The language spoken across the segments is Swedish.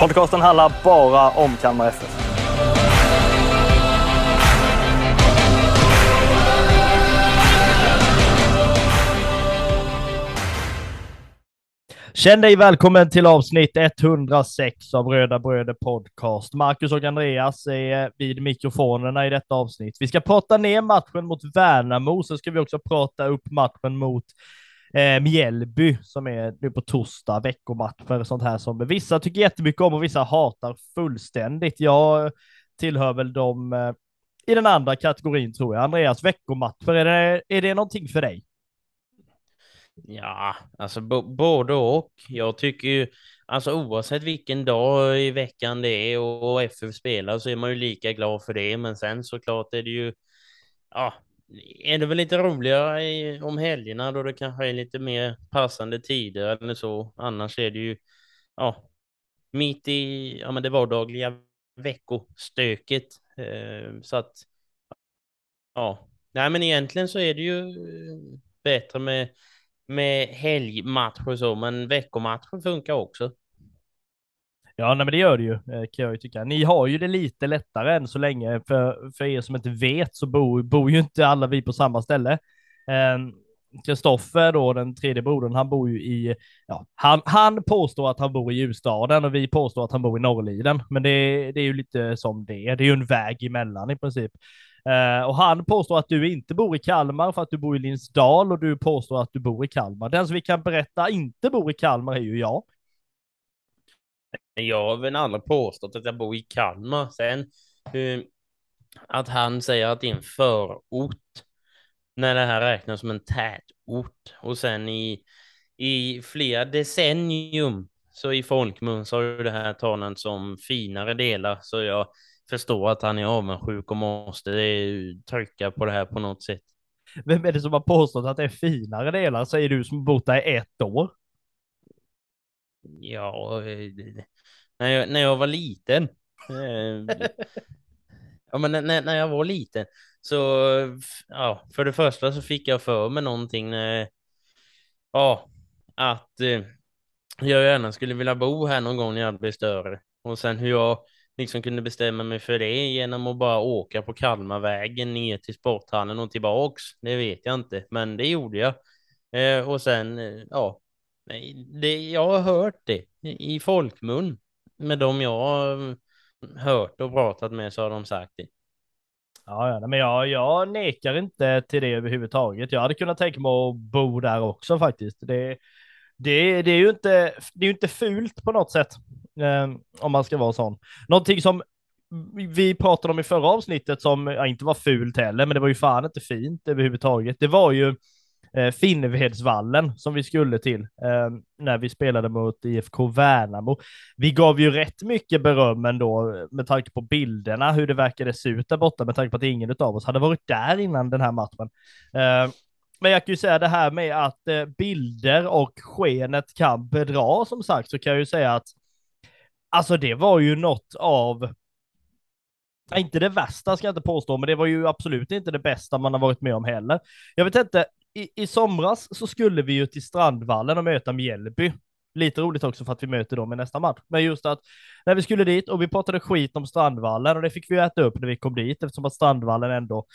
Podcasten handlar bara om Kalmar FF. Känn dig välkommen till avsnitt 106 av Röda Bröder Podcast. Marcus och Andreas är vid mikrofonerna i detta avsnitt. Vi ska prata ner matchen mot Värnamo, så ska vi också prata upp matchen mot eh, Mjällby som är nu på torsdag, veckomatcher och sånt här som vissa tycker jättemycket om och vissa hatar fullständigt. Jag tillhör väl dem eh, i den andra kategorin tror jag. Andreas, veckomatcher, är det, är det någonting för dig? Ja, alltså bo- både och. Jag tycker ju, alltså oavsett vilken dag i veckan det är och, och FF spelar så är man ju lika glad för det. Men sen såklart är det ju, ja, är det väl lite roligare i, om helgerna då det kanske är lite mer passande tider eller så. Annars är det ju, ja, mitt i, ja men det vardagliga veckostöket. Eh, så att, ja, nej men egentligen så är det ju eh, bättre med med helgmatcher så, men veckomatcher funkar också. Ja, nej, men det gör det ju, eh, kan jag ju tycka. Ni har ju det lite lättare än så länge. För, för er som inte vet så bor, bor ju inte alla vi på samma ställe. Ehm, Kristoffer då, den tredje brodern, han bor ju i, ja, han, han påstår att han bor i Ljusstaden och vi påstår att han bor i Norrliden. Men det, det är ju lite som det är. Det är ju en väg emellan i princip. Uh, och han påstår att du inte bor i Kalmar för att du bor i Linsdal och du påstår att du bor i Kalmar. Den som vi kan berätta inte bor i Kalmar är ju jag. Jag har väl aldrig påstått att jag bor i Kalmar. Sen uh, att han säger att det är en förort när det här räknas som en tätort och sen i, i flera decennium så i folkmun så har ju det här talats som finare delar så jag förstår att han är avundsjuk och måste trycka på det här på något sätt. Vem är det som har påstått att det är finare delar? Säger du som bott där i ett år? Ja, när jag, när jag var liten. ja, men när, när jag var liten så, ja, för det första så fick jag för mig någonting ja, att eh, jag gärna skulle vilja bo här någon gång när jag blir större. Och sen hur jag liksom kunde bestämma mig för det genom att bara åka på Kalmarvägen ner till sporthallen och tillbaks. Det vet jag inte, men det gjorde jag. Eh, och sen, eh, ja, det, jag har hört det i folkmun med dem jag har hört och pratat med så har de sagt det. Ja, ja men jag, jag nekar inte till det överhuvudtaget. Jag hade kunnat tänka mig att bo där också faktiskt. Det, det, det är ju inte, det är inte fult på något sätt. Eh, om man ska vara sån. Någonting som vi pratade om i förra avsnittet som ja, inte var fult heller, men det var ju fan inte fint överhuvudtaget. Det var ju eh, Finnvedsvallen som vi skulle till eh, när vi spelade mot IFK Värnamo. Vi gav ju rätt mycket beröm ändå eh, med tanke på bilderna, hur det verkade se ut där borta, med tanke på att ingen av oss hade varit där innan den här matchen. Eh, men jag kan ju säga det här med att eh, bilder och skenet kan bedra som sagt, så kan jag ju säga att Alltså det var ju något av, inte det värsta ska jag inte påstå, men det var ju absolut inte det bästa man har varit med om heller. Jag vet inte, i, i somras så skulle vi ju till Strandvallen och möta Mjällby. Lite roligt också för att vi möter dem i nästa match. Men just att när vi skulle dit och vi pratade skit om Strandvallen och det fick vi äta upp när vi kom dit eftersom att Strandvallen ändå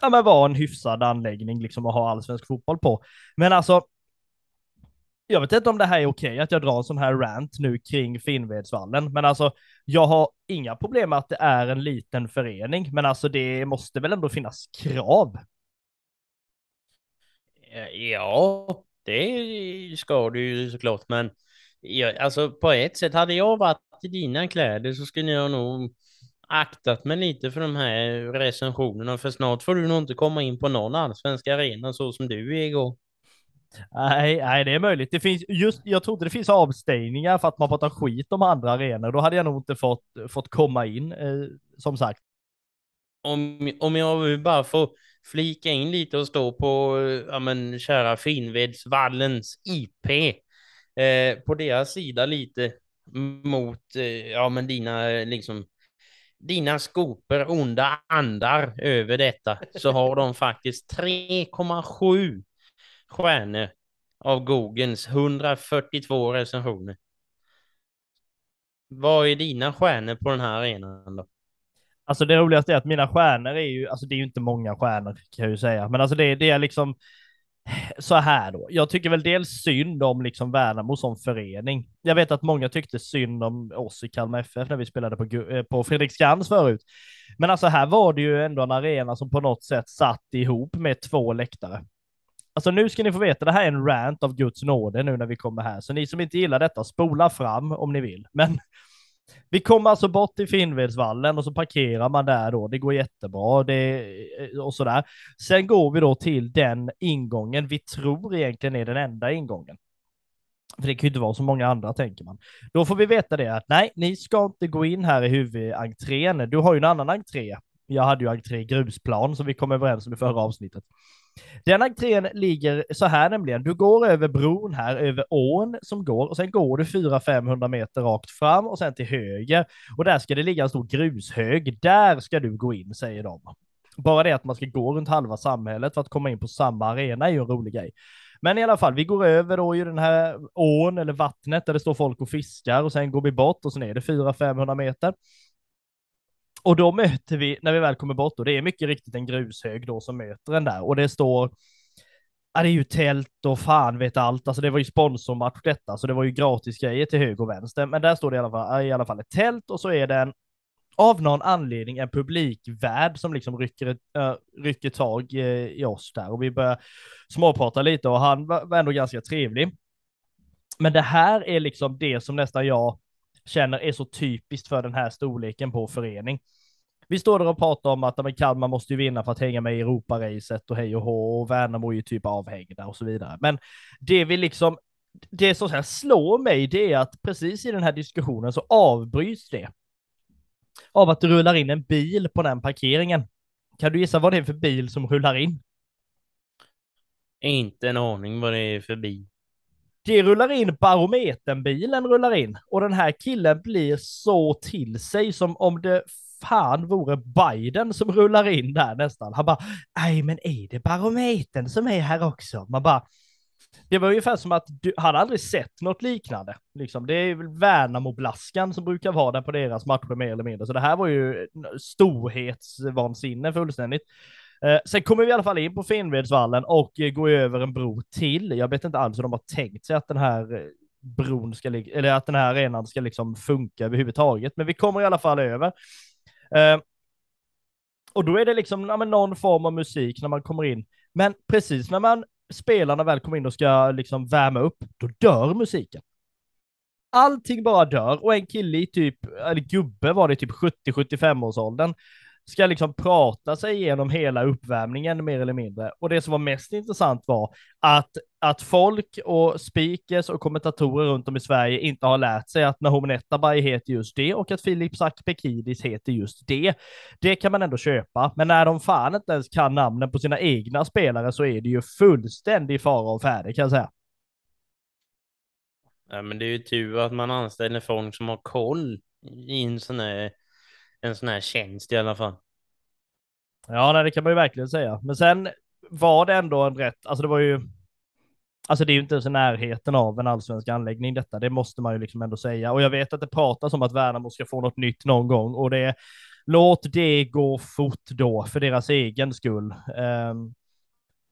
ja, men var en hyfsad anläggning liksom att ha allsvensk fotboll på. Men alltså, jag vet inte om det här är okej att jag drar en sån här rant nu kring Finnvedsvallen, men alltså jag har inga problem med att det är en liten förening, men alltså det måste väl ändå finnas krav? Ja, det ska du ju såklart, men ja, alltså på ett sätt hade jag varit i dina kläder så skulle jag nog aktat mig lite för de här recensionerna, för snart får du nog inte komma in på någon allsvensk arena så som du är igår. Nej, nej, det är möjligt. Det finns just, jag trodde det finns avstängningar för att man pratar skit om andra arenor. Då hade jag nog inte fått, fått komma in, eh, som sagt. Om, om jag bara får flika in lite och stå på, ja men kära Finnvedsvallens IP, eh, på deras sida lite mot, eh, ja men dina liksom, dina skopor onda andar över detta, så har de faktiskt 3,7 stjärnor av Googles 142 recensioner. Vad är dina stjärnor på den här arenan då? Alltså det roligaste är att mina stjärnor är ju, alltså det är ju inte många stjärnor kan jag ju säga, men alltså det, det är liksom så här då. Jag tycker väl dels synd om liksom Värnamo som förening. Jag vet att många tyckte synd om oss i Kalmar FF när vi spelade på, eh, på Fredriksskans förut. Men alltså här var det ju ändå en arena som på något sätt satt ihop med två läktare. Alltså nu ska ni få veta, det här är en rant av Guds nåde nu när vi kommer här, så ni som inte gillar detta, spola fram om ni vill. Men vi kommer alltså bort till Finnvedsvallen och så parkerar man där då. Det går jättebra det, eh, och sådär. Sen går vi då till den ingången vi tror egentligen är den enda ingången. För det kan ju inte vara så många andra tänker man. Då får vi veta det att nej, ni ska inte gå in här i huvudentrén. Du har ju en annan entré. Jag hade ju entré grusplan som vi kom överens om i förra avsnittet. Den entrén ligger så här nämligen. Du går över bron här, över ån som går och sen går du 400-500 meter rakt fram och sen till höger. Och där ska det ligga en stor grushög. Där ska du gå in, säger de. Bara det att man ska gå runt halva samhället för att komma in på samma arena är ju en rolig grej. Men i alla fall, vi går över då i den här ån eller vattnet där det står folk och fiskar och sen går vi bort och sen är det 400-500 meter. Och då möter vi, när vi väl kommer bort, och det är mycket riktigt en grushög då som möter en där och det står Ja, det är ju tält och fan vet allt. Alltså det var ju sponsormatch detta, så det var ju gratis grejer till höger och vänster. Men där står det i alla fall, i alla fall ett tält och så är det en, av någon anledning, en publikvärd som liksom rycker, äh, rycker tag i, i oss där och vi börjar småprata lite och han var, var ändå ganska trevlig. Men det här är liksom det som nästan jag känner är så typiskt för den här storleken på förening. Vi står där och pratar om att Kalmar måste ju vinna för att hänga med i Europaracet och hej och hå och Värnamo är ju typ avhängda och så vidare. Men det vi liksom, det som här slår mig, det är att precis i den här diskussionen så avbryts det av att det rullar in en bil på den parkeringen. Kan du gissa vad det är för bil som rullar in? Inte en aning vad det är för bil. Det rullar in, barometernbilen rullar in och den här killen blir så till sig som om det fan vore Biden som rullar in där nästan. Han bara, nej men är det barometern som är här också? Man bara, det var ungefär som att du, hade aldrig sett något liknande. Liksom, det är väl Värnamo-blaskan som brukar vara där på deras matcher mer eller mindre. Så det här var ju storhetsvansinne fullständigt. Eh, sen kommer vi i alla fall in på Finnvedsvallen och eh, går över en bro till. Jag vet inte alls hur de har tänkt sig att den här eh, bron ska ligga, eller att den här arenan ska liksom funka överhuvudtaget. Men vi kommer i alla fall över. Eh, och då är det liksom ja, någon form av musik när man kommer in. Men precis när man spelarna väl kommer in och ska liksom värma upp, då dör musiken. Allting bara dör och en kille i typ, eller gubbe var det typ 70-75 års åldern ska liksom prata sig igenom hela uppvärmningen mer eller mindre. Och det som var mest intressant var att, att folk och speakers och kommentatorer runt om i Sverige inte har lärt sig att Nahom Netabay heter just det och att Filip Sakpekidis heter just det. Det kan man ändå köpa, men när de fan inte ens kan namnen på sina egna spelare så är det ju fullständig fara och färde kan jag säga. Ja, men det är ju tur att man anställer folk som har koll i en sån här en sån här tjänst i alla fall. Ja, nej, det kan man ju verkligen säga. Men sen var det ändå en rätt, alltså det var ju, alltså det är ju inte ens i närheten av en allsvensk anläggning detta, det måste man ju liksom ändå säga. Och jag vet att det pratas om att Värnamo ska få något nytt någon gång och det, låt det gå fort då för deras egen skull. Um,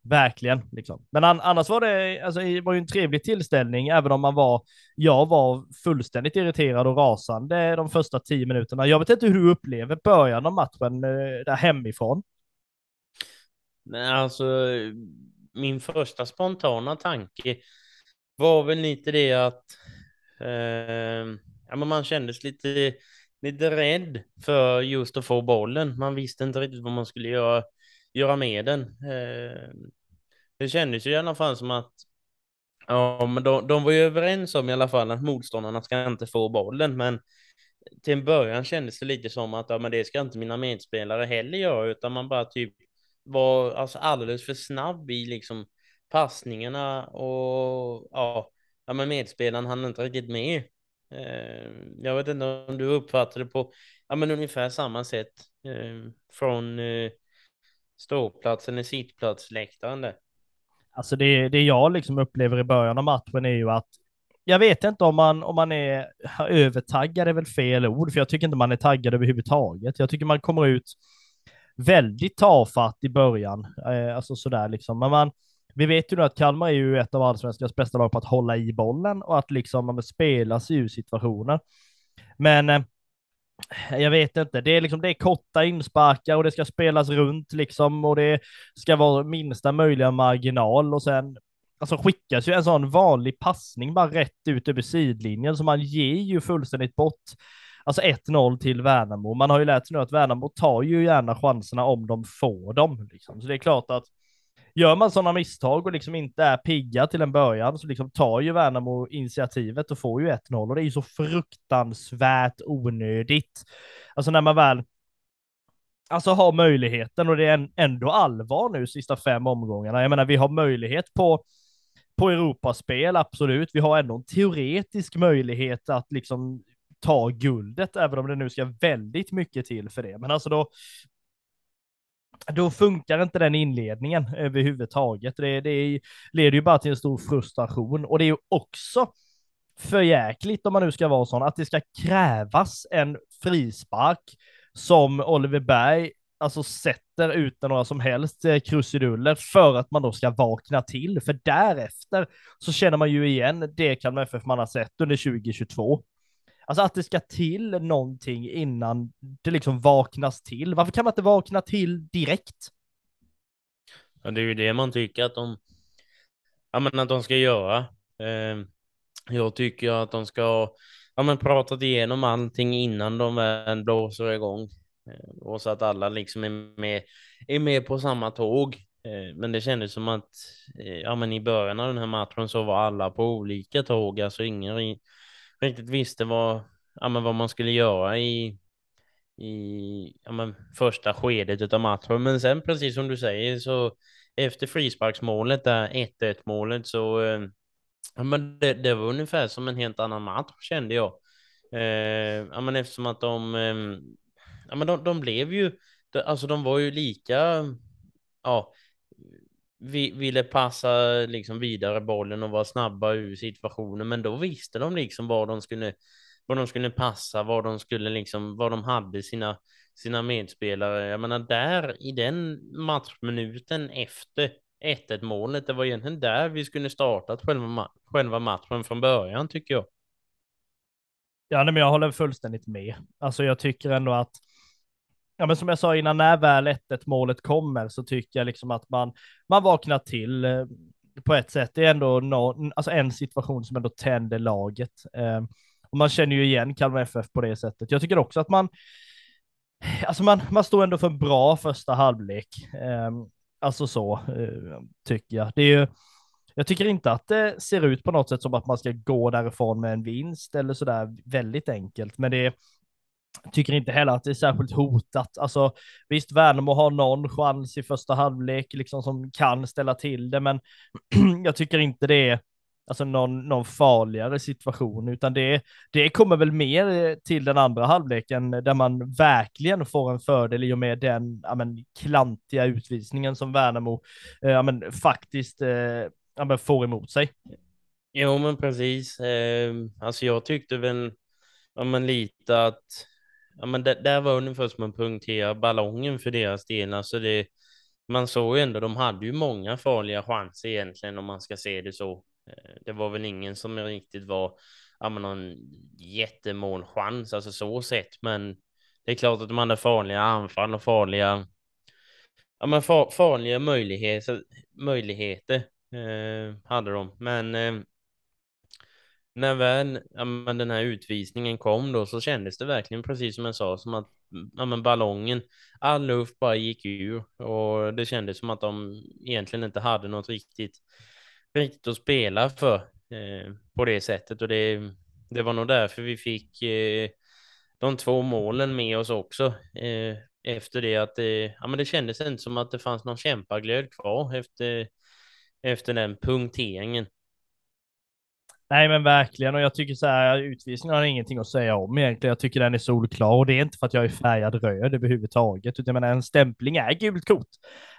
Verkligen, liksom. Men an annars var det, alltså, det var ju en trevlig tillställning, även om man var, jag var fullständigt irriterad och rasande de första tio minuterna. Jag vet inte hur du upplever början av matchen eh, där hemifrån. Men alltså, min första spontana tanke var väl lite det att eh, ja, men man kändes lite, lite rädd för just att få bollen. Man visste inte riktigt vad man skulle göra göra med den. Eh, det kändes ju i alla fall som att Ja, men de, de var ju överens om i alla fall att motståndarna ska inte få bollen, men till en början kändes det lite som att ja, men det ska inte mina medspelare heller göra, utan man bara typ var alltså alldeles för snabb i liksom passningarna och ja, ja men medspelaren hann inte riktigt med. Eh, jag vet inte om du uppfattade det på ja, men ungefär samma sätt eh, från eh, ståplatsen, sittplatsläktaren där. Alltså det, det jag liksom upplever i början av matchen är ju att jag vet inte om man, om man är övertaggad är väl fel ord, för jag tycker inte man är taggad överhuvudtaget. Jag tycker man kommer ut väldigt tafatt i början, eh, alltså sådär liksom. Men man, vi vet ju nu att Kalmar är ju ett av allsvenskans bästa lag på att hålla i bollen och att liksom man spela sig ur situationer. Men eh, jag vet inte, det är liksom det är korta insparkar och det ska spelas runt liksom och det ska vara minsta möjliga marginal och sen alltså skickas ju en sån vanlig passning bara rätt ut över sidlinjen så man ger ju fullständigt bort alltså 1-0 till Värnamo. Man har ju lärt sig nu att Värnamo tar ju gärna chanserna om de får dem. Liksom. Så det är klart att gör man sådana misstag och liksom inte är pigga till en början så liksom tar ju Värnamo initiativet och får ju 1-0 och det är ju så fruktansvärt onödigt. Alltså när man väl alltså har möjligheten och det är ändå allvar nu sista fem omgångarna. Jag menar, vi har möjlighet på på Europaspel, absolut. Vi har ändå en teoretisk möjlighet att liksom ta guldet, även om det nu ska väldigt mycket till för det. Men alltså då, då funkar inte den inledningen överhuvudtaget. Det, det leder ju bara till en stor frustration och det är ju också för jäkligt om man nu ska vara sån att det ska krävas en frispark som Oliver Berg alltså sätter utan några som helst eh, krusiduller för att man då ska vakna till. För därefter så känner man ju igen det Kalmar FF man har sett under 2022. Alltså att det ska till någonting innan det liksom vaknas till. Varför kan man inte vakna till direkt? Ja, det är ju det man tycker att de, ja, men att de ska göra. Eh, jag tycker att de ska ja, men pratat igenom allting innan de väl blåser igång. Eh, och så att alla liksom är med, är med på samma tåg. Eh, men det kändes som att eh, ja, men i början av den här matchen så var alla på olika tåg, alltså ingen riktigt visste vad, ja, men vad man skulle göra i, i ja, men första skedet av matchen. Men sen precis som du säger så efter frisparksmålet, där 1-1 målet, så eh, ja, men det, det, var ungefär som en helt annan match kände jag. Eh, ja, men eftersom att de eh, ja, men de, de blev ju, alltså de var ju lika, ja, vi ville passa liksom vidare bollen och vara snabba ur situationen, men då visste de liksom var de skulle, var de skulle passa, var de skulle liksom, var de hade sina, sina medspelare. Jag menar där i den matchminuten efter 1-1 målet, det var egentligen där vi skulle startat själva, själva matchen från början tycker jag. Ja, nej, men jag håller fullständigt med. Alltså jag tycker ändå att ja, men som jag sa innan, när väl 1 målet kommer så tycker jag liksom att man, man vaknar till eh, på ett sätt. Det är ändå no, alltså en situation som ändå tänder laget. Eh, och man känner ju igen Kalmar FF på det sättet. Jag tycker också att man, alltså man, man står ändå för en bra första halvlek. Eh, alltså så, eh, tycker jag. Det är ju, jag tycker inte att det ser ut på något sätt som att man ska gå därifrån med en vinst eller sådär väldigt enkelt, men det är Tycker inte heller att det är särskilt hotat. Alltså visst, Värnamo har någon chans i första halvlek liksom som kan ställa till det, men jag tycker inte det är alltså någon, någon farligare situation, utan det, det kommer väl mer eh, till den andra halvleken där man verkligen får en fördel i och med den ja, men, klantiga utvisningen som Värnamo eh, ja, men, faktiskt eh, ja, men, får emot sig. Jo, men precis. Eh, alltså jag tyckte väl ja, men lite att ja, men det, det var ungefär som en punktera ballongen för deras del. Alltså det, man såg ju ändå, de hade ju många farliga chanser egentligen om man ska se det så. Eh, det var väl ingen som riktigt var ja, men någon jättemålchans, alltså så sett, men det är klart att de hade farliga anfall och farliga, ja, men far, farliga möjligheter, möjligheter eh, hade de, men eh, när väl ja, men den här utvisningen kom då så kändes det verkligen precis som jag sa, som att ja, men ballongen, all luft bara gick ur och det kändes som att de egentligen inte hade något riktigt, riktigt att spela för eh, på det sättet och det, det var nog därför vi fick eh, de två målen med oss också. Eh, efter det att det, ja, men det kändes inte som att det fanns någon kämpaglöd kvar efter, efter den punkteringen. Nej men verkligen och jag tycker så här utvisningen har ingenting att säga om egentligen. Jag tycker den är solklar och det är inte för att jag är färgad röd överhuvudtaget utan jag menar en stämpling är gult kort.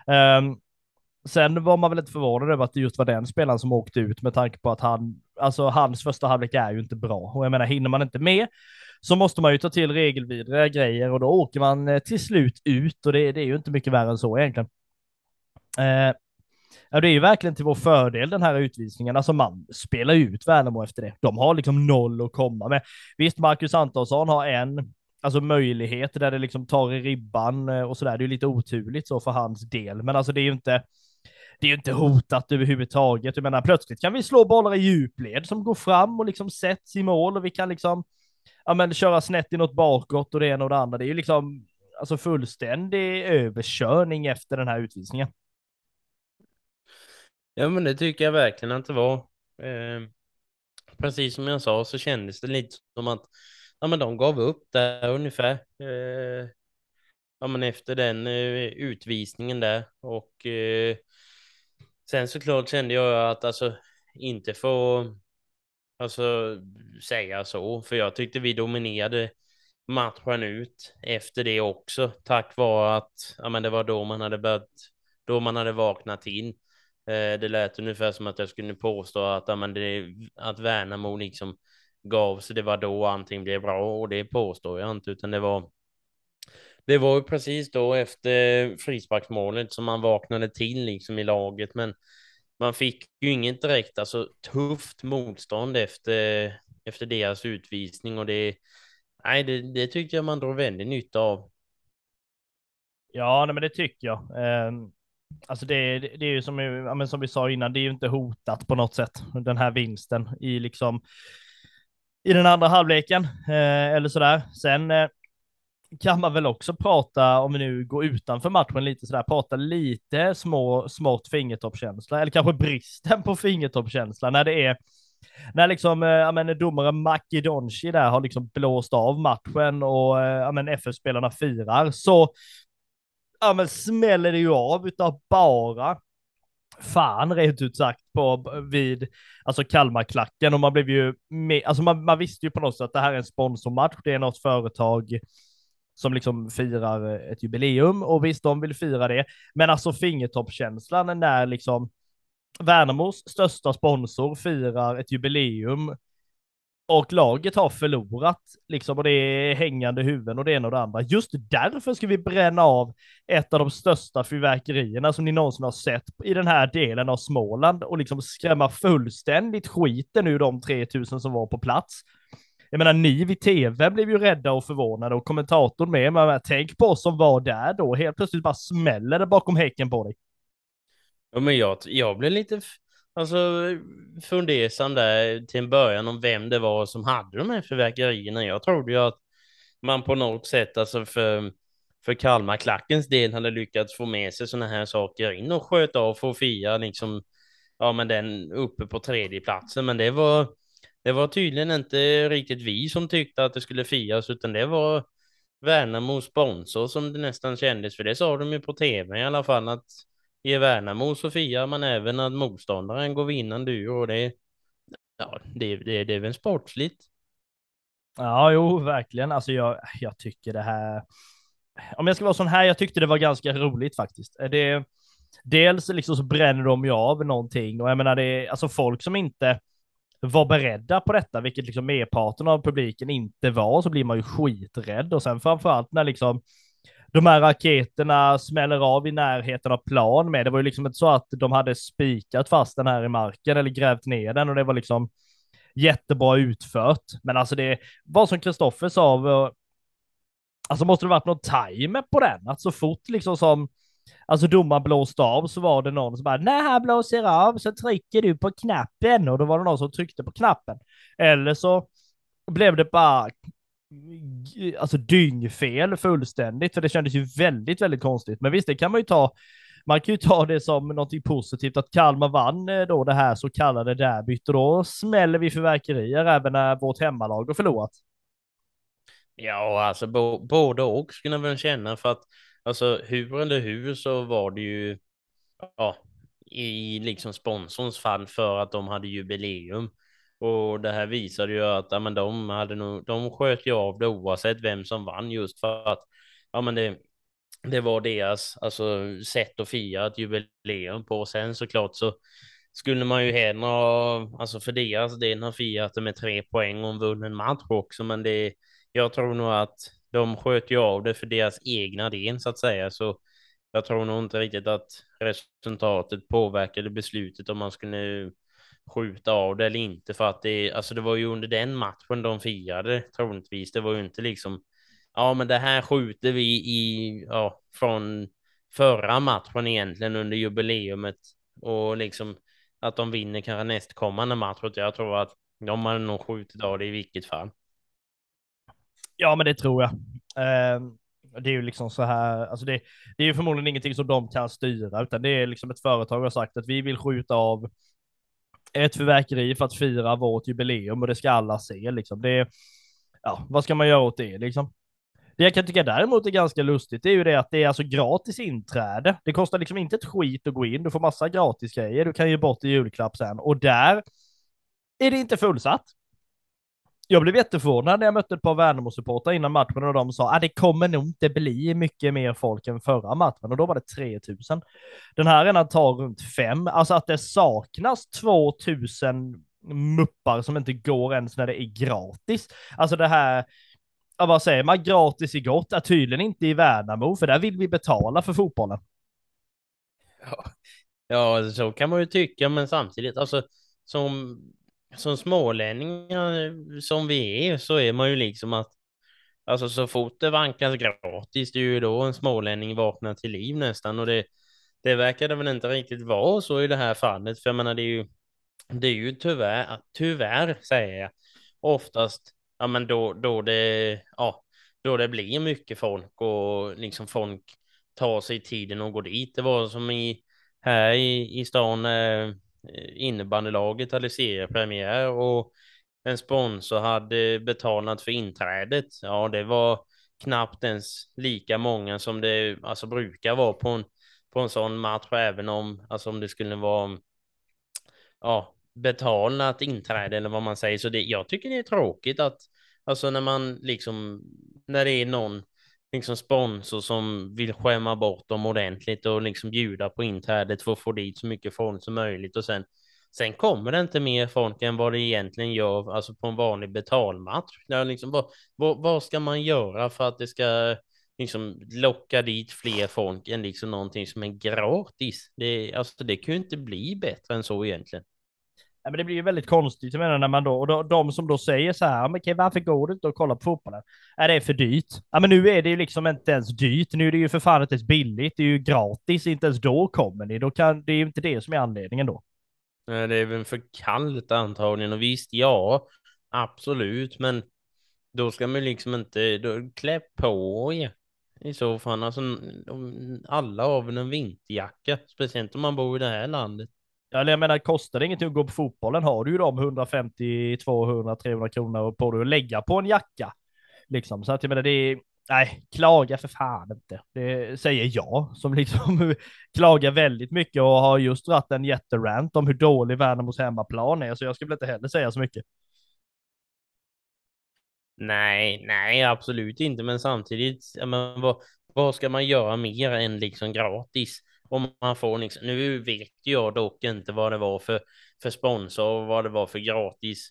Um, sen var man väl inte förvånad över att det just var den spelaren som åkte ut med tanke på att han, alltså hans första halvlek är ju inte bra och jag menar hinner man inte med så måste man ju ta till regelvidriga grejer och då åker man eh, till slut ut och det, det är ju inte mycket värre än så egentligen. Uh, Ja, det är ju verkligen till vår fördel den här utvisningen. Alltså man spelar ut Värnamo efter det. De har liksom noll att komma med. Visst, Marcus Antonsson har en alltså möjlighet där det liksom tar i ribban eh, och sådär. Det är ju lite oturligt så för hans del, men alltså det är ju inte det är ju inte hotat överhuvudtaget. Jag menar, plötsligt kan vi slå bollar i djupled som går fram och liksom sätts i mål och vi kan liksom, ja men köra snett i något bakåt och det ena och det andra. Det är ju liksom, alltså fullständig överkörning efter den här utvisningen. Ja, men det tycker jag verkligen att det var. Eh, precis som jag sa så kändes det lite som att ja, men de gav upp där ungefär. Eh, ja, men efter den eh, utvisningen där och eh, sen såklart kände jag att alltså inte få alltså säga så, för jag tyckte vi dominerade matchen ut efter det också, tack vare att ja, men det var då man hade börjat, då man hade vaknat in. Eh, det lät ungefär som att jag skulle påstå att, det, att Värnamo liksom gav sig, det var då allting blev bra och det påstår jag inte, utan det var det var ju precis då efter frisparksmålet som man vaknade till liksom i laget, men man fick ju inget direkt alltså tufft motstånd efter, efter deras utvisning och det, nej, det, det tyckte jag man drog väldigt nytta av. Ja, nej, men det tycker jag. Ehm, Alltså det, det är ju som, ja, som vi sa innan, det är ju inte hotat på något sätt, den här vinsten i liksom i den andra halvleken eh, eller sådär. Sen eh, kan man väl också prata, om vi nu går utanför matchen lite sådär, prata lite små, smått fingertoppskänsla, eller kanske bristen på fingertoppskänsla när det är när liksom, eh, ja men domare Makedonci där har liksom blåst av matchen och eh, ja men FF-spelarna firar, så ja men smäller det ju av utav bara fan rent ut sagt på vid alltså Kalmarklacken. Och man blev ju med, alltså man, man visste ju på något sätt att det här är en sponsormatch, det är något företag som liksom firar eh, ett jubileum. Och visst de vill fira det, men alltså fingertoppskänslan när liksom Värnamos största sponsor firar ett jubileum och laget har förlorat, liksom, och det är hängande huvuden och det ena och det andra. Just därför ska vi bränna av ett av de största fyrverkerierna som ni någonsin har sett i den här delen av Småland och liksom skrämma fullständigt skiten ur de 3000 som var på plats. Jag menar, ni vid tv blev ju rädda och förvånade och kommentatorn med, men tänk på oss som var där då, helt plötsligt bara smäller det bakom häcken på dig. Ja, men jag, jag blev lite alltså, fundersam där till en början om vem det var som hade de här fyrverkerierna. Jag trodde ju att man på något sätt, alltså för, för Kalmarklackens del hade lyckats få med sig sådana här saker in och sköta av för att fira liksom, ja men den uppe på tredje platsen. Men det var, det var tydligen inte riktigt vi som tyckte att det skulle firas, utan det var Värnamo sponsor som det nästan kändes, för det sa de ju på tv i alla fall att i Värnamo så firar man även att motståndaren går vinnande ur och det, ja, det, det, det är väl sportsligt. Ja, jo, verkligen. Alltså jag, jag tycker det här, om jag ska vara sån här, jag tyckte det var ganska roligt faktiskt. Eh, det, dels liksom så bränner de ju av någonting och jag menar det är alltså folk som inte var beredda på detta, vilket liksom merparten av publiken inte var, så blir man ju skiträdd och sen framförallt när liksom de här raketerna smäller av i närheten av plan med. Det var ju liksom inte så att de hade spikat fast den här i marken eller grävt ner den och det var liksom jättebra utfört. Men alltså det var som Kristoffer sa, eh, alltså måste det varit någon timer på den, att så fort liksom som Alltså domaren blåste av så var det någon som bara, när han blåser av så trycker du på knappen och då var det någon som tryckte på knappen. Eller så blev det bara alltså dyngfel fullständigt, för det kändes ju väldigt, väldigt konstigt. Men visst, det kan man ju ta man kan ju ta det som någonting positivt att Kalmar vann eh, då det här så kallade derbyt och då smäller vi fyrverkerier även när vårt hemmalag har förlorat. Ja, alltså både och skulle jag väl känna för att alltså hur eller hur så var det ju ja, i liksom sponsorns fall för att de hade jubileum. Och det här visade ju att ja, men de, hade nog, de sköt ju av det oavsett vem som vann just för att ja, men det, det var deras alltså, sätt att fira ett jubileum på. Sen såklart så skulle man ju hellre ha, alltså för deras del ha firat det med tre poäng och en vunnen match också. Men det, jag tror nog att de sköt ju av det för deras egna del så att säga. Så jag tror nog inte riktigt att resultatet påverkade beslutet om man skulle skjuta av det eller inte för att det, alltså det var ju under den matchen de firade troligtvis. Det var ju inte liksom, ja men det här skjuter vi i, ja, från förra matchen egentligen under jubileumet och liksom att de vinner kanske nästkommande match. Jag tror att de hade nog skjutit av det i vilket fall. Ja, men det tror jag. Eh, det är ju liksom så här, alltså det, det är ju förmodligen ingenting som de kan styra, utan det är liksom ett företag har sagt att vi vill skjuta av ett förverkeri för att fira vårt jubileum och det ska alla se liksom. Det, ja, vad ska man göra åt det liksom? Det jag kan tycka däremot är ganska lustigt är ju det att det är alltså gratis inträde. Det kostar liksom inte ett skit att gå in. Du får massa gratis grejer. Du kan ge bort i julklapp sen och där är det inte fullsatt jag blev jätteförvånad när jag mötte ett par Värnamo-supportrar innan matchen och de sa att ah, det kommer nog inte bli mycket mer folk än förra matchen och då var det 3000. Den här arenan tar runt fem, alltså att det saknas 2000 muppar som inte går ens när det är gratis. Alltså det här, ja, vad säger man, gratis i gott är tydligen inte i Värnamo, för där vill vi betala för fotbollen. Ja, ja så kan man ju tycka, men samtidigt, alltså som som smålänningar eh, som vi är så är man ju liksom att alltså så fort det vankas gratis, det är ju då en smålänning vaknar till liv nästan och det, det verkar det väl inte riktigt vara så i det här fallet, för jag menar det är ju, det är ju tyvärr, tyvärr säger jag, oftast, ja men då, då det, ja, då det blir mycket folk och liksom folk tar sig tiden och går dit. Det var som i, här i, i stan, eh, innebandylaget hade seriepremiär och en sponsor hade betalat för inträdet. Ja, det var knappt ens lika många som det alltså brukar vara på en, på en sån match, även om, alltså om det skulle vara ja, betalat inträde eller vad man säger. Så det, jag tycker det är tråkigt att, alltså när man liksom, när det är någon liksom sponsor som vill skämma bort dem ordentligt och liksom bjuda på inträdet för att få dit så mycket folk som möjligt och sen Sen kommer det inte mer folk än vad det egentligen gör, alltså på en vanlig betalmatch. Där liksom, vad, vad, vad ska man göra för att det ska liksom locka dit fler folk än liksom någonting som är gratis? Det, alltså, det kan ju inte bli bättre än så egentligen. Ja, men det blir ju väldigt konstigt, jag menar, när man då, och då, de som då säger så här, men okej, varför går du inte och kollar på fotbollen? Är det är för dyrt. Ja, men nu är det ju liksom inte ens dyrt, nu är det ju för fan inte ens billigt, det är ju gratis, inte ens då kommer ni, då kan, det är ju inte det som är anledningen då. Det är väl för kallt antagligen, och visst, ja, absolut, men då ska man liksom inte, då, klä på er i så fall, alltså alla har väl en vinterjacka, speciellt om man bor i det här landet. Ja, jag menar, kostar det ingenting att gå på fotbollen har du ju de 150, 200, 300 kronor på dig att lägga på en jacka. Liksom, så att jag menar, det är, nej, klaga för fan inte. Det säger jag som liksom klagar väldigt mycket och har just dragit en jätterant om hur dålig Värnamos hemmaplan är, så jag skulle inte heller säga så mycket. Nej, nej, absolut inte, men samtidigt, men vad, vad ska man göra mer än liksom gratis? Om man får liksom, nu vet jag dock inte vad det var för, för sponsor och vad det var för gratis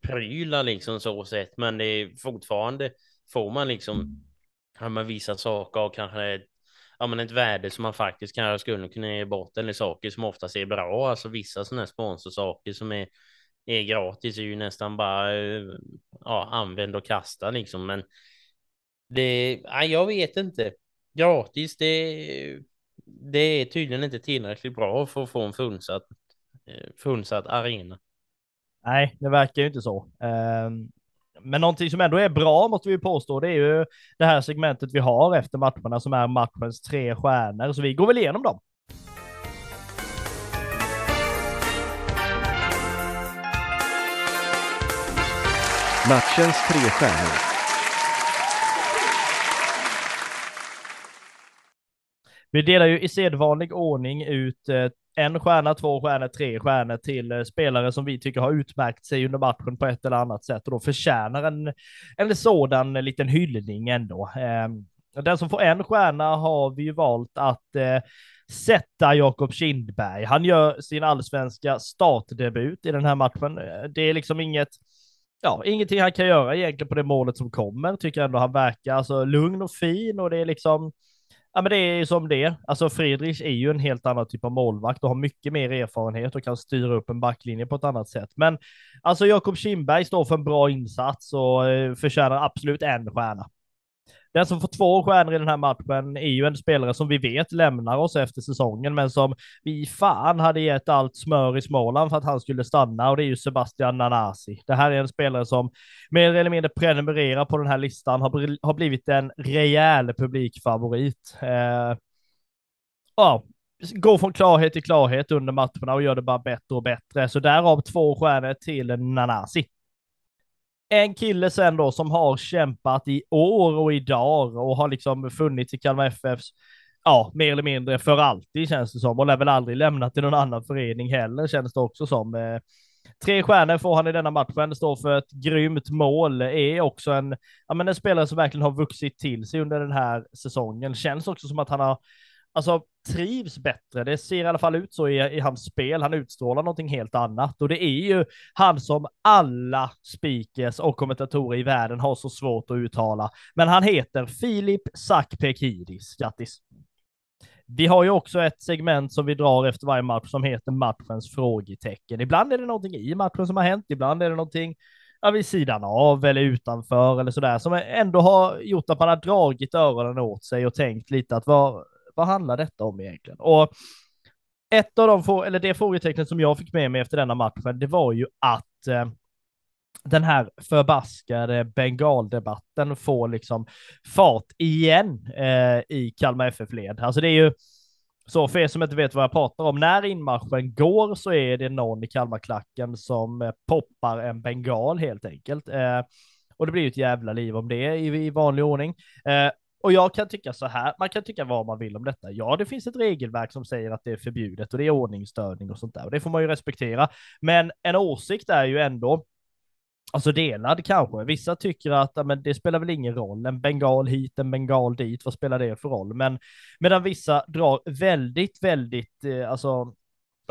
prylar liksom så sett, men det är fortfarande får man liksom ja, men vissa saker och kanske ja, men ett värde som man faktiskt kanske skulle kunna ge bort eller saker som oftast är bra. Alltså vissa sådana här sponsorsaker som är, är gratis är ju nästan bara ja, använd och kasta liksom. Men det, ja, jag vet inte. Gratis, det, det är tydligen inte tillräckligt bra för att få en fullsatt, eh, fullsatt arena. Nej, det verkar ju inte så. Ehm, men någonting som ändå är bra måste vi påstå, det är ju det här segmentet vi har efter matcherna som är matchens tre stjärnor, så vi går väl igenom dem. Matchens tre stjärnor. Vi delar ju i sedvanlig ordning ut eh, en stjärna, två stjärnor, tre stjärnor till eh, spelare som vi tycker har utmärkt sig under matchen på ett eller annat sätt och då förtjänar en, en sådan liten hyllning ändå. Ehm, den som får en stjärna har vi ju valt att eh, sätta Jakob Kindberg. Han gör sin allsvenska startdebut i den här matchen. Eh, det är liksom inget ja, ingenting han kan göra egentligen på det målet som kommer, tycker jag ändå han verkar alltså lugn och fin och det är liksom, ja men det är som det. Alltså Friedrich är ju en helt annan typ av målvakt och har mycket mer erfarenhet och kan styra upp en backlinje på ett annat sätt. Men alltså Jakob Kindberg står för en bra insats och eh, förtjänar absolut en stjärna. Den som får två stjärnor i den här matchen är ju en spelare som vi vet lämnar oss efter säsongen, men som vi fan hade gett allt smör i Småland för att han skulle stanna och det är ju Sebastian Nanasi. Det här är en spelare som mer eller mindre prenumererar på den här listan, har, har blivit en rejäl publikfavorit. Eh, ja, går från klarhet till klarhet under matcherna och gör det bara bättre och bättre. Så därav två stjärnor till Nanasi en kille sen då som har kämpat i år och i och har liksom funnits i Kalmar FFs, ja, mer eller mindre för alltid känns det som och lär väl aldrig lämnat till någon annan förening heller känns det också som. Eh, tre stjärnor får han i denna matchen, står för ett grymt mål, är också en, ja men en spelare som verkligen har vuxit till sig under den här säsongen. Känns också som att han har alltså trivs bättre. Det ser i alla fall ut så i, i hans spel. Han utstrålar någonting helt annat och det är ju han som alla speakers och kommentatorer i världen har så svårt att uttala. Men han heter Filip Sakpekidis. Grattis! Vi har ju också ett segment som vi drar efter varje match som heter matchens frågetecken. Ibland är det någonting i matchen som har hänt, ibland är det någonting ja, vid sidan av eller utanför eller sådär som ändå har gjort att man har dragit öronen åt sig och tänkt lite att vad, vad handlar detta om egentligen? Och ett av de, eller det frågetecknet som jag fick med mig efter denna matchen, det var ju att eh, den här förbaskade bengaldebatten får liksom fart igen eh, i Kalmar FF-led. Alltså det är ju så för er som inte vet vad jag pratar om, när inmarschen går så är det någon i Kalmarklacken som eh, poppar en bengal helt enkelt. Eh, och det blir ju ett jävla liv om det i, i vanlig ordning. Eh, och jag kan tycka så här, man kan tycka vad man vill om detta. Ja, det finns ett regelverk som säger att det är förbjudet och det är ordningsstörning och sånt där och det får man ju respektera. Men en åsikt är ju ändå Alltså delad kanske. Vissa tycker att men det spelar väl ingen roll. En bengal hit, en bengal dit. Vad spelar det för roll? Men medan vissa drar väldigt, väldigt eh, alltså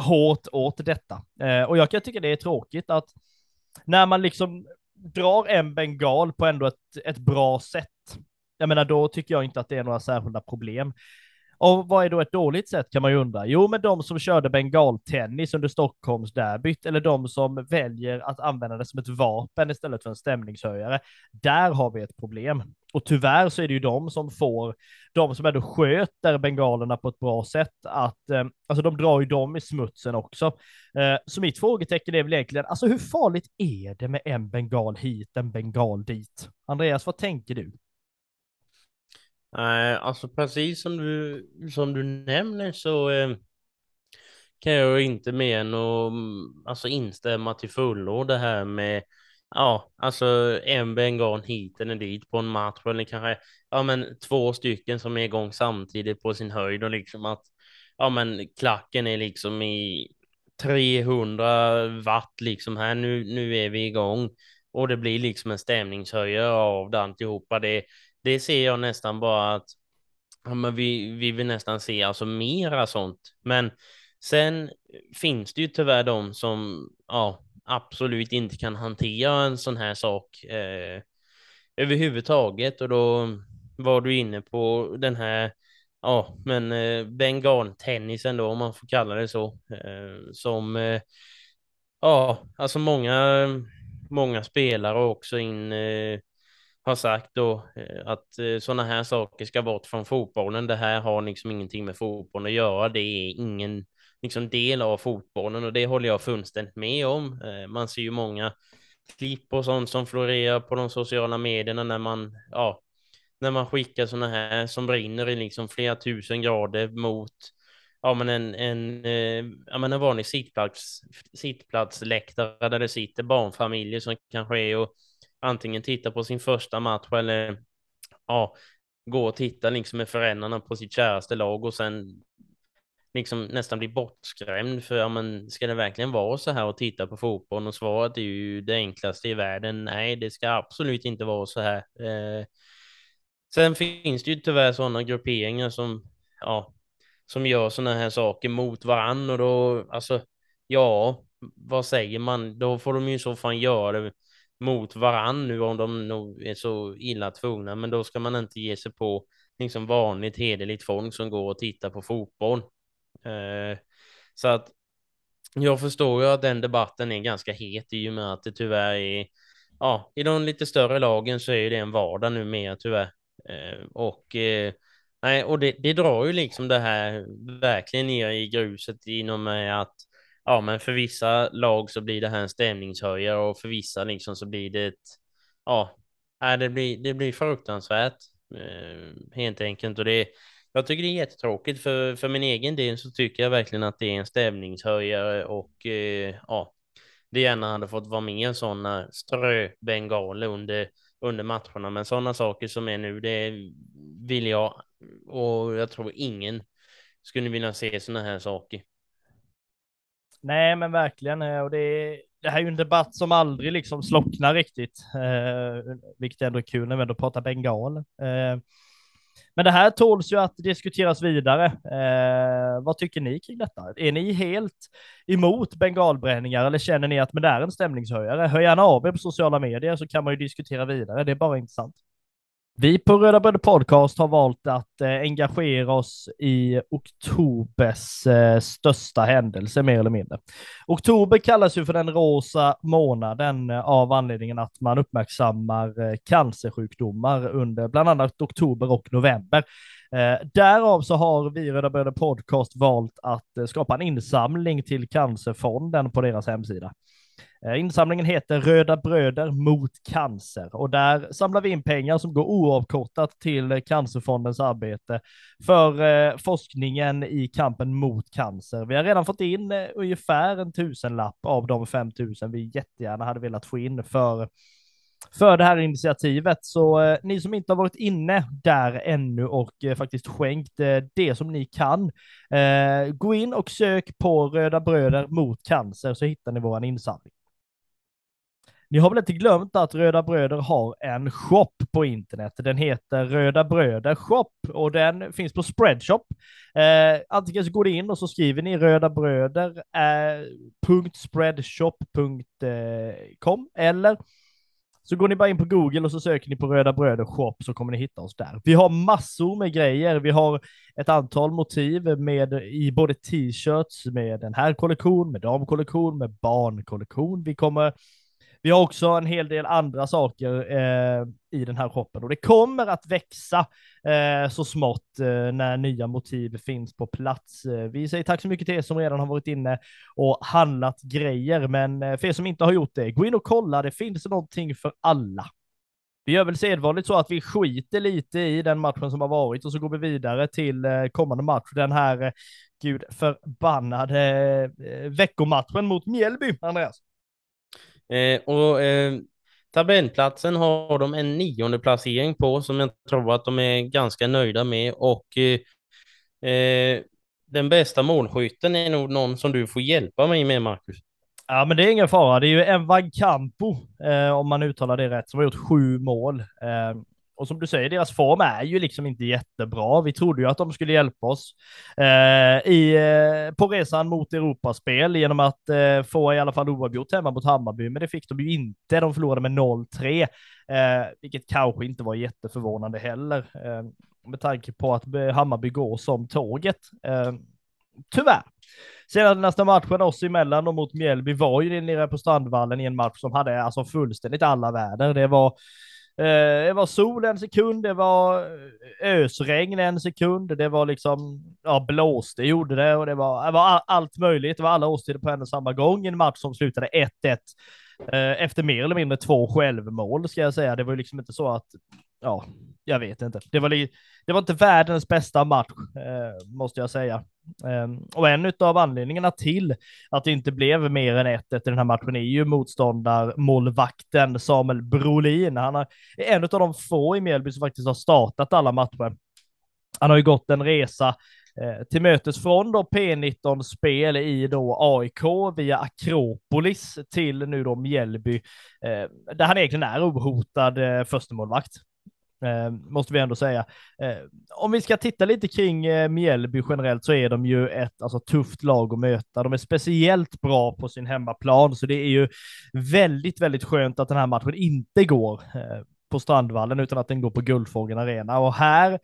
hårt åt detta. Eh, och jag kan tycka det är tråkigt att när man liksom drar en bengal på ändå ett, ett bra sätt jag menar, då tycker jag inte att det är några särskilda problem. Och vad är då ett dåligt sätt kan man ju undra. Jo, men de som körde bengaltennis under Stockholmsderbyt eller de som väljer att använda det som ett vapen istället för en stämningshöjare. Där har vi ett problem. Och tyvärr så är det ju de som får, de som ändå sköter bengalerna på ett bra sätt, att eh, alltså de drar ju dem i smutsen också. Eh, så mitt frågetecken är väl egentligen, alltså hur farligt är det med en bengal hit, en bengal dit? Andreas, vad tänker du? Nej, alltså precis som du, som du nämner så eh, kan jag inte mer än att mm, alltså, instämma till fullo det här med Ja, alltså en bengal hit eller dit på en match eller kanske ja, men två stycken som är igång samtidigt på sin höjd och liksom att ja, men klacken är liksom i 300 watt liksom här nu. Nu är vi igång och det blir liksom en stämningshöjare av det alltihopa. Det, det ser jag nästan bara att ja, men vi, vi vill nästan se alltså mera sånt. Men sen finns det ju tyvärr de som ja, absolut inte kan hantera en sån här sak eh, överhuvudtaget. Och då var du inne på den här ja, men eh, bengaltennisen då, om man får kalla det så, eh, som eh, ja, alltså många, många spelare också in eh, har sagt då eh, att eh, sådana här saker ska bort från fotbollen. Det här har liksom ingenting med fotbollen att göra. Det är ingen liksom del av fotbollen och det håller jag fullständigt med om. Eh, man ser ju många klipp och sånt som florerar på de sociala medierna när man, ja, när man skickar sådana här som brinner i liksom flera tusen grader mot ja, men en, en, ja, men en vanlig sittplats, sittplatsläktare där det sitter barnfamiljer som kanske är och antingen titta på sin första match eller ja, gå och titta liksom med föräldrarna på sitt käraste lag och sen liksom nästan bli bortskrämd för ja, men ska det verkligen vara så här och titta på fotboll och svaret är ju det enklaste i världen. Nej, det ska absolut inte vara så här. Eh, sen finns det ju tyvärr sådana grupperingar som ja, som gör sådana här saker mot varandra. och då alltså ja, vad säger man? Då får de ju så fan göra det mot varann nu om de nog är så illa tvungna, men då ska man inte ge sig på liksom vanligt hederligt folk som går och tittar på fotboll. Eh, så att jag förstår ju att den debatten är ganska het i och med att det tyvärr är, ja, i de lite större lagen så är det en vardag numera tyvärr. Eh, och eh, nej, och det, det drar ju liksom det här verkligen ner i gruset inom mig att ja, men för vissa lag så blir det här en stämningshöjare och för vissa liksom så blir det ett, ja, det blir, det blir fruktansvärt eh, helt enkelt och det jag tycker det är jättetråkigt för, för min egen del så tycker jag verkligen att det är en stämningshöjare och eh, ja, det gärna hade fått vara med sådana ströbengaler under, under matcherna. Men sådana saker som är nu, det vill jag och jag tror ingen skulle vilja se sådana här saker. Nej, men verkligen. Eh, och det, det här är ju en debatt som aldrig liksom slocknar riktigt, eh, vilket ändå är kul när vi ändå pratar bengal. Eh, men det här tåls ju att diskuteras vidare. Eh, vad tycker ni kring detta? Är ni helt emot bengalbränningar eller känner ni att men det är en stämningshöjare? Hör gärna av er på sociala medier så kan man ju diskutera vidare. Det är bara intressant. Vi på Röda Bröder Podcast har valt att eh, engagera oss i oktobers eh, största händelse mer eller mindre. Oktober kallas ju för den rosa månaden eh, av anledningen att man uppmärksammar eh, cancersjukdomar under bland annat oktober och november. Eh, därav så har vi Röda Bröder Podcast valt att eh, skapa en insamling till Cancerfonden på deras hemsida. Eh, insamlingen heter Röda Bröder mot cancer och där samlar vi in pengar som går oavkortat till Cancerfondens arbete för eh, forskningen i kampen mot cancer. Vi har redan fått in eh, ungefär en tusenlapp av de 5000 vi jättegärna hade velat få in för för det här initiativet. Så eh, ni som inte har varit inne där ännu och eh, faktiskt skänkt eh, det som ni kan, gå in och sök på Röda Bröder mot cancer så hittar ni våran insamling. Ni har väl inte glömt att Röda Bröder har en shop på internet. Den heter Röda Bröder Shop och den finns på Spreadshop. Eh, antingen så går ni in och så skriver ni Röda Bröder eh, .spreadshop.com eh, eller så går ni bara in på Google och så söker ni på Röda Bröder Shop så kommer ni hitta oss där. Vi har massor med grejer. Vi har ett antal motiv med i både t-shirts med den här kollektion, med damkollektion, med barnkollektion. Vi kommer vi har också en hel del andra saker eh, i den här shoppen och det kommer att växa eh, så smått eh, när nya motiv finns på plats. Eh, vi säger tack så mycket till er som redan har varit inne och handlat grejer, men eh, för er som inte har gjort det, gå in och kolla. Det finns någonting för alla. Vi gör väl sedvanligt så att vi skiter lite i den matchen som har varit och så går vi vidare till eh, kommande match. Den här, gud förbannade veckomatchen mot Mjällby, Andreas. Eh, och eh, tabellplatsen har de en nionde placering på som jag tror att de är ganska nöjda med och eh, eh, den bästa målskytten är nog någon som du får hjälpa mig med, Marcus. Ja, men det är ingen fara. Det är ju Envan Campo, eh, om man uttalar det rätt, som har gjort sju mål. Eh, och som du säger, deras form är ju liksom inte jättebra. Vi trodde ju att de skulle hjälpa oss eh, i, eh, på resan mot Europaspel genom att eh, få i alla fall oavgjort hemma mot Hammarby, men det fick de ju inte. De förlorade med 0-3, eh, vilket kanske inte var jätteförvånande heller, eh, med tanke på att eh, Hammarby går som tåget. Eh, tyvärr. Sedan nästa matchen oss emellan och mot Mjällby var ju nere på Strandvallen i en match som hade alltså fullständigt alla väder. Det var Eh, det var sol en sekund, det var eh, ösregn en sekund, det var liksom, ja, blåste gjorde det och det var, det var allt möjligt. Det var alla årstider på en och samma gång i en match som slutade 1-1 eh, efter mer eller mindre två självmål ska jag säga. Det var ju liksom inte så att, ja, jag vet inte. Det var, det var inte världens bästa match, eh, måste jag säga. Eh, och en av anledningarna till att det inte blev mer än 1-1 i den här matchen är ju motståndarmålvakten Samuel Brolin. Han är en av de få i Mjällby som faktiskt har startat alla matcher. Han har ju gått en resa eh, till mötes från då P19-spel i då AIK via Akropolis till nu då Mjällby, eh, där han egentligen är ohotad eh, förstemålvakt. Eh, måste vi ändå säga. Eh, om vi ska titta lite kring eh, Mjällby generellt så är de ju ett alltså, tufft lag att möta. De är speciellt bra på sin hemmaplan, så det är ju väldigt, väldigt skönt att den här matchen inte går eh, på Strandvallen utan att den går på Guldfågeln Arena. Och här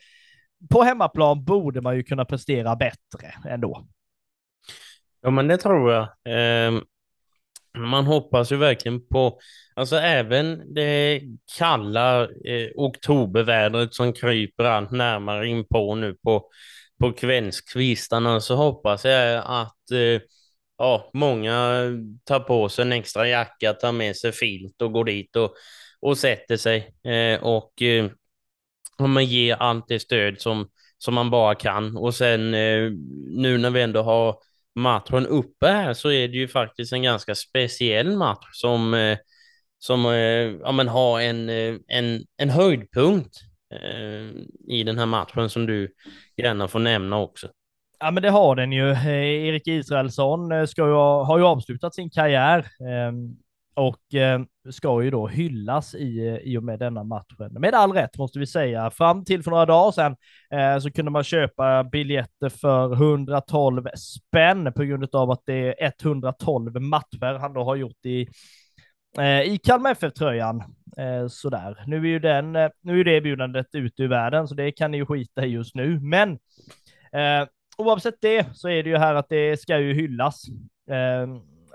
på hemmaplan borde man ju kunna prestera bättre ändå. Ja, men det tror jag. Eh, man hoppas ju verkligen på, alltså även det kalla eh, oktobervädret som kryper allt närmare in på nu på, på kvällskvistarna så hoppas jag att eh, ja, många tar på sig en extra jacka, tar med sig filt och går dit och, och sätter sig eh, och eh, man ger allt det stöd som, som man bara kan. Och sen eh, nu när vi ändå har matchen uppe här så är det ju faktiskt en ganska speciell match som, eh, som eh, ja, men har en, eh, en, en höjdpunkt eh, i den här matchen som du gärna får nämna också. Ja, men det har den ju. Eh, Erik Israelsson ska ju, har ju avslutat sin karriär och eh, ska ju då hyllas i, eh, i och med denna matchen. Med all rätt måste vi säga. Fram till för några dagar sedan eh, så kunde man köpa biljetter för 112 spänn på grund av att det är 112 matcher han då har gjort i eh, i Kalmar FF-tröjan. Eh, sådär. Nu är ju den, eh, nu är det erbjudandet ute i världen, så det kan ni ju skita i just nu. Men eh, oavsett det så är det ju här att det ska ju hyllas. Eh,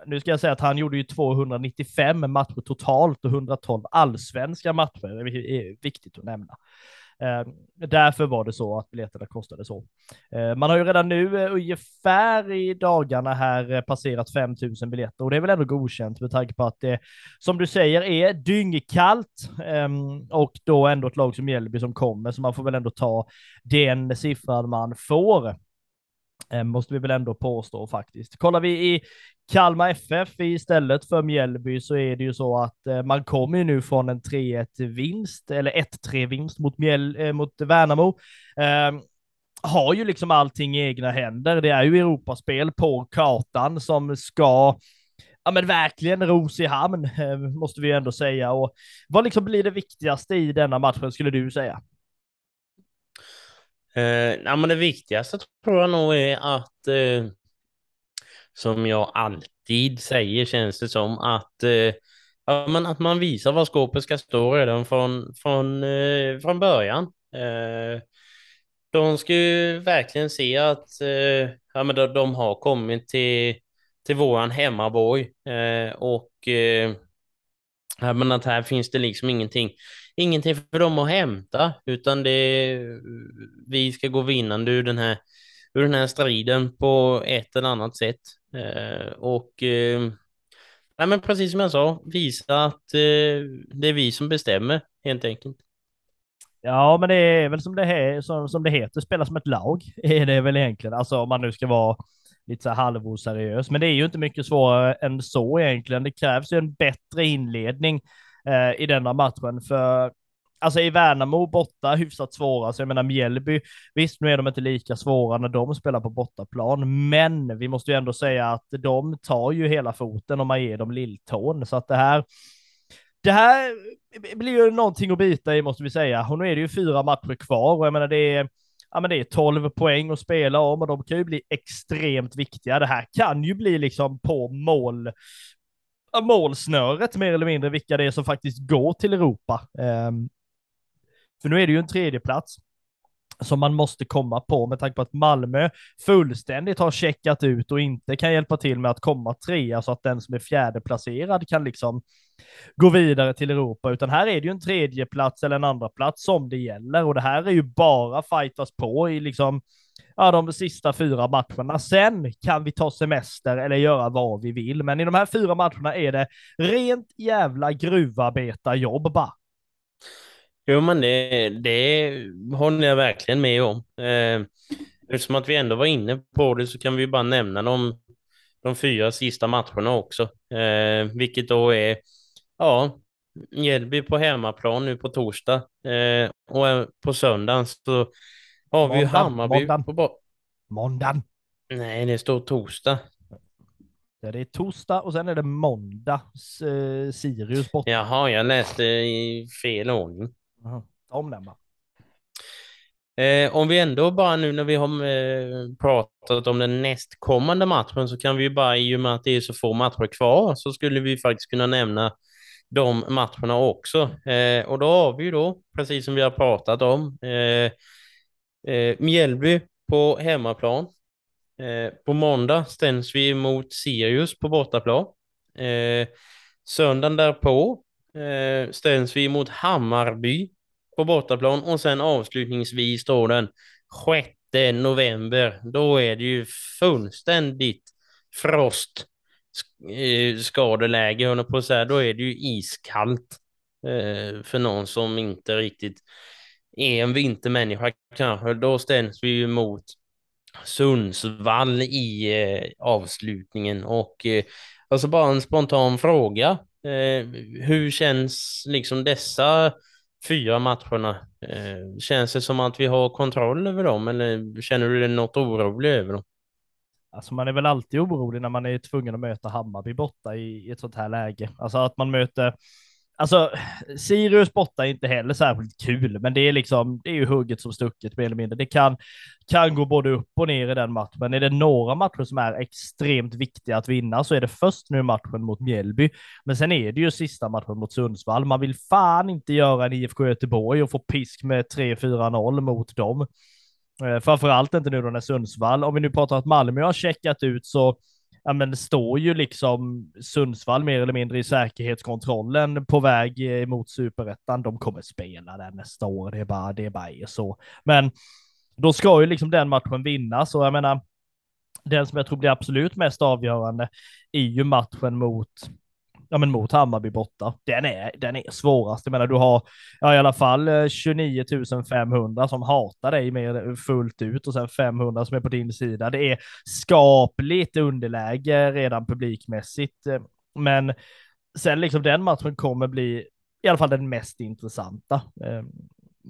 nu ska jag säga att han gjorde ju 295 matcher totalt och 112 allsvenska matcher. Det är viktigt att nämna. Eh, därför var det så att biljetterna kostade så. Eh, man har ju redan nu eh, ungefär i dagarna här eh, passerat 5000 biljetter och det är väl ändå godkänt med tanke på att det, som du säger, är dyngkallt ehm, och då ändå ett lag som Mjällby som kommer, så man får väl ändå ta den siffran man får. Eh, måste vi väl ändå påstå faktiskt. Kollar vi i Kalmar FF istället för Mjällby så är det ju så att eh, man kommer ju nu från en 3-1 vinst eller 1-3 vinst mot, Mjäll, eh, mot Värnamo. Um, har ju liksom allting i egna händer. Det är ju Europaspel på kartan som ska ja men verkligen ros i hamn, måste vi ändå säga. Och vad liksom blir det viktigaste i denna matchen, skulle du säga? Eh, ja, men det viktigaste tror jag nog är att, eh, som jag alltid säger känns det som, att, eh, ja, men att man visar var skåpet ska stå redan från, från, eh, från början. Eh, de ska ju verkligen se att eh, ja, men de, de har kommit till, till våran hemmaborg eh, och eh, ja, men att här finns det liksom ingenting ingenting för dem att hämta, utan det vi ska gå vinnande ur den här, ur den här striden på ett eller annat sätt. Eh, och eh, nej, men precis som jag sa, visa att eh, det är vi som bestämmer helt enkelt. Ja, men det är väl som det, här, som, som det heter, spela som ett lag, är det väl egentligen. Alltså om man nu ska vara lite så halvoseriös. Men det är ju inte mycket svårare än så egentligen. Det krävs ju en bättre inledning eh, i denna matchen. För alltså i Värnamo borta hyfsat svåra, så jag menar Mjällby, visst nu är de inte lika svåra när de spelar på bortaplan, men vi måste ju ändå säga att de tar ju hela foten om man ger dem lilltån, så att det här det här blir ju någonting att bita i måste vi säga. Och nu är det ju fyra matcher kvar och jag menar det är, ja men det är 12 poäng att spela om och de kan ju bli extremt viktiga. Det här kan ju bli liksom på mål, målsnöret mer eller mindre vilka det är som faktiskt går till Europa. Ehm, för nu är det ju en tredje plats som man måste komma på med tanke på att Malmö fullständigt har checkat ut och inte kan hjälpa till med att komma trea så att den som är fjärde placerad kan liksom gå vidare till Europa, utan här är det ju en tredje plats eller en andra plats som det gäller och det här är ju bara fightas på i liksom ja, de sista fyra matcherna. Sen kan vi ta semester eller göra vad vi vill, men i de här fyra matcherna är det rent jävla gruvarbetarjobb bara. Jo, men det, det håller jag verkligen med om. Eh, eftersom att vi ändå var inne på det så kan vi bara nämna de, de fyra sista matcherna också. Eh, vilket då är, ja, Mjällby på hemmaplan nu på torsdag. Eh, och eh, på söndagen så har vi Hammarby måndagen. på... Måndagen. Nej, det står torsdag. Ja, det är torsdag och sen är det måndag. Eh, Sirius borta. Jaha, jag läste i fel ordning. Aha. Om den bara. Eh, om vi ändå bara nu när vi har eh, pratat om den nästkommande matchen så kan vi ju bara, i och med att det är så få matcher kvar, så skulle vi faktiskt kunna nämna de matcherna också. Eh, och då har vi ju då, precis som vi har pratat om, eh, Mjällby på hemmaplan. Eh, på måndag ställs vi mot Sirius på bortaplan. Eh, söndagen därpå eh, ställs vi mot Hammarby på bortaplan och sen avslutningsvis då den 6 november. Då är det ju fullständigt frost eh, skadeläge, höll på att säga. Då är det ju iskallt eh, för någon som inte riktigt är en vintermänniska kanske. Då ställs vi ju mot Sundsvall i eh, avslutningen och eh, alltså bara en spontan fråga. Eh, hur känns liksom dessa fyra matcherna? Eh, känns det som att vi har kontroll över dem eller känner du dig något orolig över dem? Alltså man är väl alltid orolig när man är tvungen att möta Hammarby borta i, i ett sånt här läge. Alltså att man möter Alltså, Sirius borta är inte heller särskilt kul, men det är liksom, det är ju hugget som stucket mer eller mindre. Det kan, kan gå både upp och ner i den matchen. Men är det några matcher som är extremt viktiga att vinna så är det först nu matchen mot Mjällby. Men sen är det ju sista matchen mot Sundsvall. Man vill fan inte göra en IFK Göteborg och få pisk med 3-4-0 mot dem. Eh, framförallt inte nu då när Sundsvall, om vi nu pratar att Malmö har checkat ut så ja, men det står ju liksom Sundsvall mer eller mindre i säkerhetskontrollen på väg eh, mot superettan. De kommer spela där nästa år. Det är bara, det är bara så. Men då ska ju liksom den matchen vinnas och jag menar, den som jag tror blir absolut mest avgörande är ju matchen mot ja, men mot Hammarby borta. Den är, den är svårast. Jag menar, du har ja, i alla fall eh, 29 500 som hatar dig mer fullt ut och sen 500 som är på din sida. Det är skapligt underläge redan publikmässigt, eh, men sen liksom den matchen kommer bli i alla fall den mest intressanta. Eh,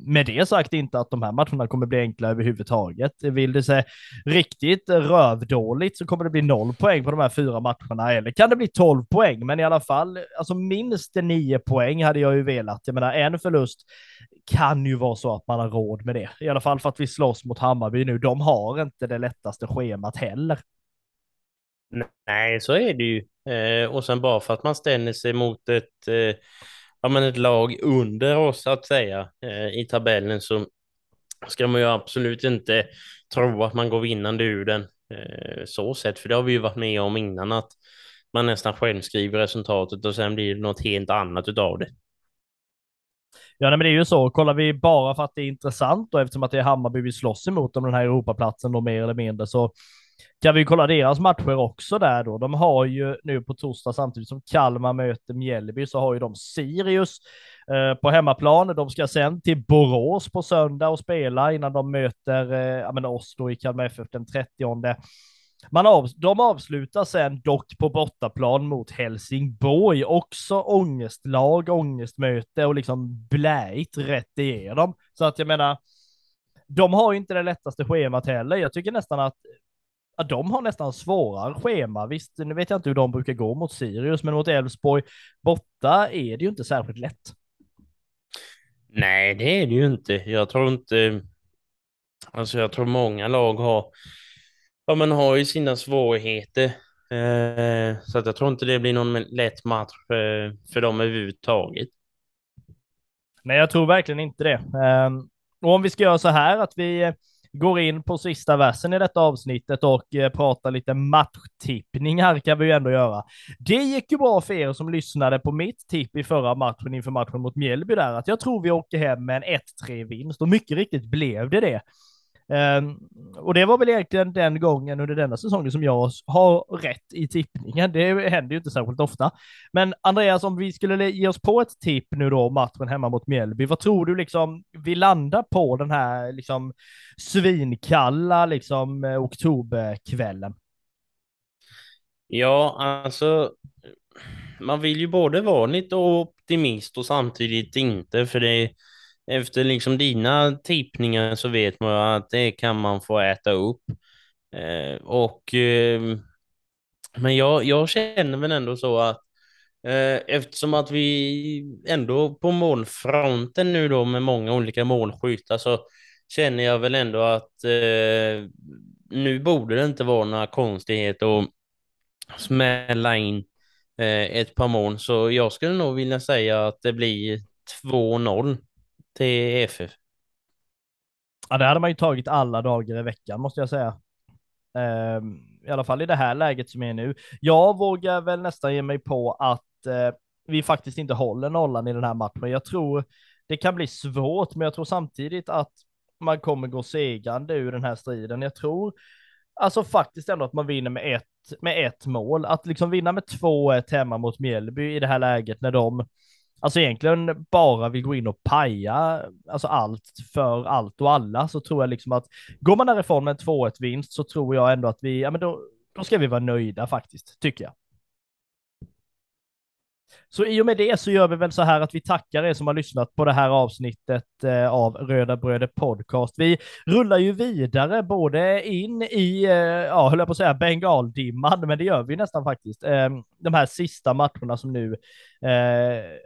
med det sagt inte att de här matcherna kommer bli enkla överhuvudtaget. Vill det sig riktigt rövdåligt så kommer det bli noll poäng på de här fyra matcherna, eller kan det bli tolv poäng, men i alla fall, alltså minst nio poäng hade jag ju velat. Jag menar, en förlust kan ju vara så att man har råd med det, i alla fall för att vi slåss mot Hammarby nu. De har inte det lättaste schemat heller. Nej, så är det ju. Eh, och sen bara för att man ställer sig mot ett eh ja, men ett lag under oss att säga eh, i tabellen så ska man ju absolut inte tro att man går vinnande ur den eh, så sett, för det har vi ju varit med om innan att man nästan själv skriver resultatet och sen blir det något helt annat utav det. Ja, nej, men det är ju så. Kollar vi bara för att det är intressant och eftersom att det är Hammarby vi slåss emot om den här Europaplatsen då mer eller mindre så kan vi kolla deras matcher också där då. De har ju nu på torsdag samtidigt som Kalmar möter Mjällby så har ju de Sirius eh, på hemmaplan. De ska sen till Borås på söndag och spela innan de möter eh, men oss då i Kalmar FF den 30. Man av, de avslutar sen dock på bortaplan mot Helsingborg, också ångestlag, ångestmöte och liksom bläigt rätt igenom. Så att jag menar, de har ju inte det lättaste schemat heller. Jag tycker nästan att ja, de har nästan svårare schema. Visst, nu vet jag inte hur de brukar gå mot Sirius, men mot Elfsborg borta är det ju inte särskilt lätt. Nej, det är det ju inte. Jag tror inte. Alltså, jag tror många lag har. Ja, men har ju sina svårigheter. Eh, så att jag tror inte det blir någon lätt match eh, för dem överhuvudtaget. Nej, jag tror verkligen inte det. Eh, och om vi ska göra så här att vi går in på sista versen i detta avsnittet och eh, pratar lite matchtippningar kan vi ju ändå göra. Det gick ju bra för er som lyssnade på mitt tipp i förra matchen inför matchen mot Mjällby där, att jag tror vi åker hem med en 1-3 vinst och mycket riktigt blev det det. Ehm, och det var väl egentligen den gången under denna säsongen som jag har rätt i tippningen. Det händer ju inte särskilt ofta. Men Andreas, om vi skulle ge oss på ett tipp nu då, matchen hemma mot Mjällby, vad tror du liksom vi landar på den här liksom svinkalla liksom eh, oktoberkvällen? Ja, alltså man vill ju både vara lite optimist och samtidigt inte, för det efter liksom dina tippningar så vet man ju att det kan man få äta upp. Eh, och eh, men jag, jag känner väl ändå så att eh, eftersom att vi ändå på målfronten nu då med många olika målskyttar så känner jag väl ändå att eh, nu borde det inte vara några konstigheter att smälla in eh, ett par mål. Så jag skulle nog vilja säga att det blir 2-0 till EFF? Ja, det hade man ju tagit alla dagar i veckan måste jag säga. Um, I alla fall i det här läget som är nu. Jag vågar väl nästan ge mig på att uh, vi faktiskt inte håller nollan i den här matchen. Jag tror det kan bli svårt, men jag tror samtidigt att man kommer gå segrande ur den här striden. Jag tror alltså faktiskt ändå att man vinner med ett, med ett mål. Att liksom vinna med 2-1 hemma mot Mjällby i det här läget när de alltså egentligen bara vill gå in och paja alltså allt för allt och alla så tror jag liksom att går man därifrån med en 2-1 vinst så tror jag ändå att vi, ja men då, då ska vi vara nöjda faktiskt, tycker jag. Så i och med det så gör vi väl så här att vi tackar er som har lyssnat på det här avsnittet eh, av Röda Bröder Podcast. Vi rullar ju vidare både in i, eh, ja, höll jag på att säga bengaldimman, men det gör vi nästan faktiskt. Ehm, de här sista matcherna som nu, eh,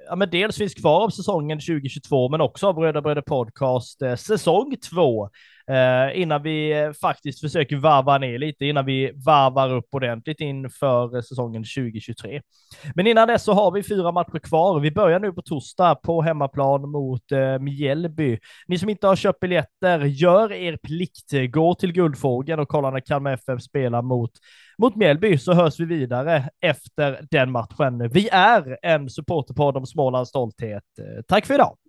ja men dels finns kvar av säsongen 2022, men också av Röda Bröder Podcast säsong 2 eh, innan vi eh, faktiskt försöker varva ner lite, innan vi varvar upp ordentligt inför eh, säsongen 2023. Men innan dess så har vi fyra matcher kvar. Vi börjar nu på torsdag på hemmaplan mot eh, Mjällby. Ni som inte har köpt biljetter, gör er plikt. Gå till Guldfågeln och kolla när Kalmar FF spelar mot mot Mjällby så hörs vi vidare efter den matchen. Vi är en supporterpodd om Smålands stolthet. Eh, tack för idag!